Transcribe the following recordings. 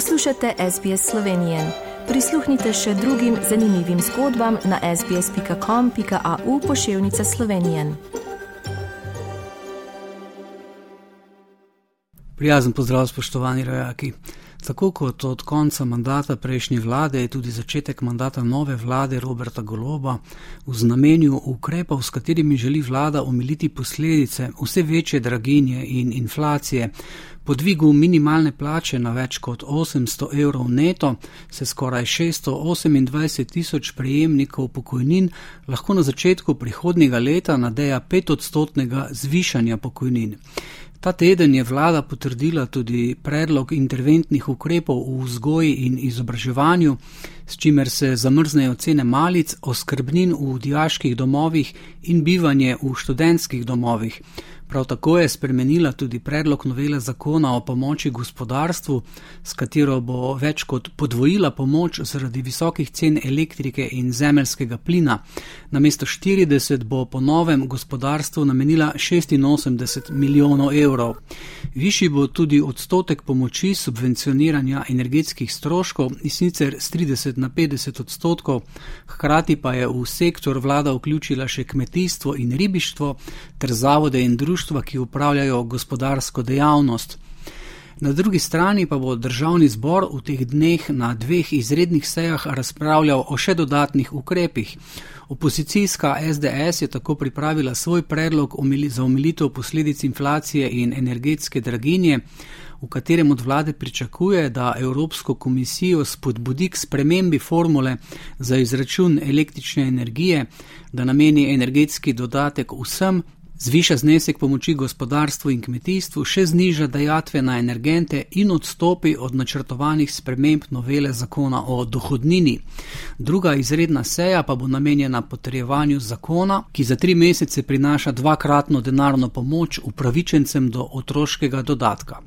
Poslušate SBS Slovenije. Prisluhnite še drugim zanimivim zgodbam na sbsp.com.au pošiljka Slovenije. Prijazen pozdrav, spoštovani rojaki. Tako kot od konca mandata prejšnje vlade je tudi začetek mandata nove vlade Roberta Goloba v znamenju ukrepov, s katerimi želi vlada omiliti posledice vse večje draginje in inflacije. Po dvigu minimalne plače na več kot 800 evrov neto se skoraj 628 tisoč prejemnikov pokojnin lahko na začetku prihodnjega leta nadeja petodstotnega zvišanja pokojnin. Ta teden je vlada potrdila tudi predlog interventnih ukrepov v vzgoji in izobraževanju, s čimer se zamrznejo cene malic, oskrbnin v diaških domovih in bivanje v študentskih domovih. Prav tako je spremenila tudi predlog novele zakona o pomoči gospodarstvu, s katero bo več kot podvojila pomoč zaradi visokih cen elektrike in zemeljskega plina. Namesto 40 bo po novem gospodarstvu namenila 86 milijonov evrov. Višji bo tudi odstotek pomoči subvencioniranja energetskih stroškov in sicer z 30 na 50 odstotkov, hkrati pa je v sektor vlada vključila še kmetijstvo in ribištvo ter zavode in družbe društva, ki upravljajo gospodarsko dejavnost. Na drugi strani pa bo državni zbor v teh dneh na dveh izrednih sejah razpravljal o še dodatnih ukrepih. Opozicijska SDS je tako pripravila svoj predlog za omilitev posledic inflacije in energetske draginje, v katerem od vlade pričakuje, da Evropsko komisijo spodbudi k spremembi formule za izračun električne energije, da nameni energetski dodatek vsem zviša znesek pomoči gospodarstvu in kmetijstvu, še zniža dajatve na energente in odstopi od načrtovanih sprememb novele zakona o dohodnini. Druga izredna seja pa bo namenjena potrjevanju zakona, ki za tri mesece prinaša dvakratno denarno pomoč upravičencem do otroškega dodatka.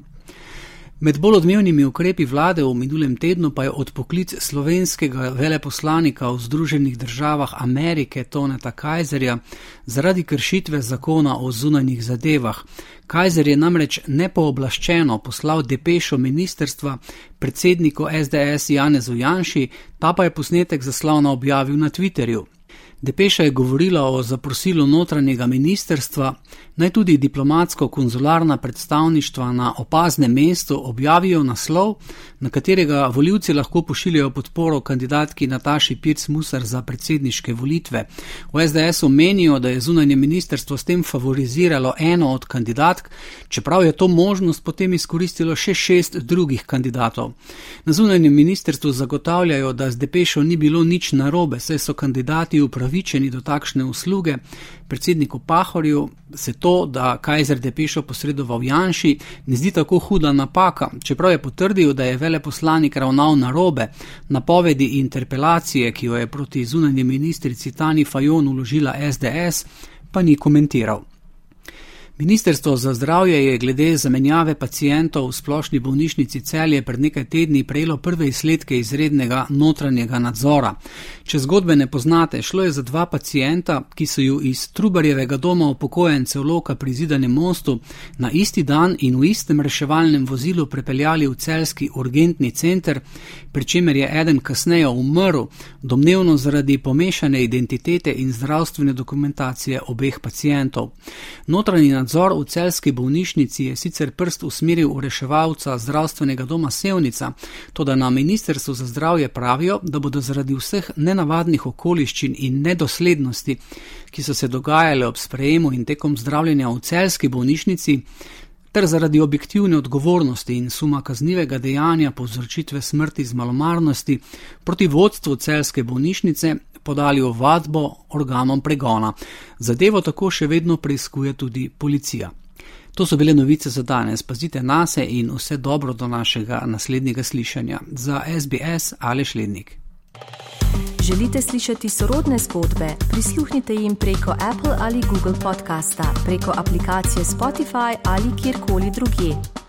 Med bolj odmevnimi ukrepi vlade v minulem tednu pa je odpoklic slovenskega veleposlanika v Združenih državah Amerike Toneta Kajzerja zaradi kršitve zakona o zunanjih zadevah. Kajzer je namreč nepooblaščeno poslal depešo ministerstva predsedniku SDS Janezu Janši, ta pa je posnetek zaslona objavil na Twitterju. Depeša je govorila o zaprosilu notranjega ministerstva, naj tudi diplomatsko-konzularna predstavništva na opaznem mestu objavijo naslov, na katerega voljivci lahko pošiljajo podporo kandidatki Nataši Pirc-Musar za predsedniške volitve. V SDS-u menijo, da je zunanje ministerstvo s tem favoriziralo eno od kandidatk, čeprav je to možnost potem izkoristilo še šest drugih kandidatov. Na zunanjem ministerstvu zagotavljajo, da z Depešo ni bilo nič narobe, saj so kandidati upravičeni upravičeni do takšne usluge. Predsedniku Pahorju se to, da Kajzer Depešo posredoval Janši, ne zdi tako huda napaka, čeprav je potrdil, da je veleposlanik ravnal na robe. Napovedi interpelacije, ki jo je proti zunanji ministrici Tani Fajon uložila SDS, pa ni komentiral. Ministrstvo za zdravje je glede zamenjave pacijentov v splošni bolnišnici celje pred nekaj tedni prejelo prve izsledke izrednega notranjega nadzora. Če zgodbe ne poznate, šlo je za dva pacijenta, ki so ju iz Trubarjevega doma upokojencev Loka pri Zidanem mostu na isti dan in v istem reševalnem vozilu prepeljali v celski urgentni center, pri čemer je eden kasneje umrl, domnevno zaradi pomešane identitete in zdravstvene dokumentacije obeh pacijentov. Notranji nadzor v celski bolnišnici je sicer prst usmeril v reševalca zdravstvenega doma Sevnica, to da na Ministrstvu za zdravje pravijo, da bodo zaradi vseh nenavadnih okoliščin in nedoslednosti, ki so se dogajale ob sprejemu in tekom zdravljenja v celski bolnišnici, ter zaradi objektivne odgovornosti in suma kaznivega dejanja povzročitve smrti z malomarnosti proti vodstvu celske bolnišnice podali ovadbo organom pregona. Zadevo tako še vedno preizkuje tudi policija. To so bile novice za danes. Pazite na se in vse dobro do našega naslednjega slišanja. Za SBS ali Šlednik. Želite slišati sorodne zgodbe? Prisluhnite jim preko Apple ali Google podcasta, preko aplikacije Spotify ali kjerkoli drugje.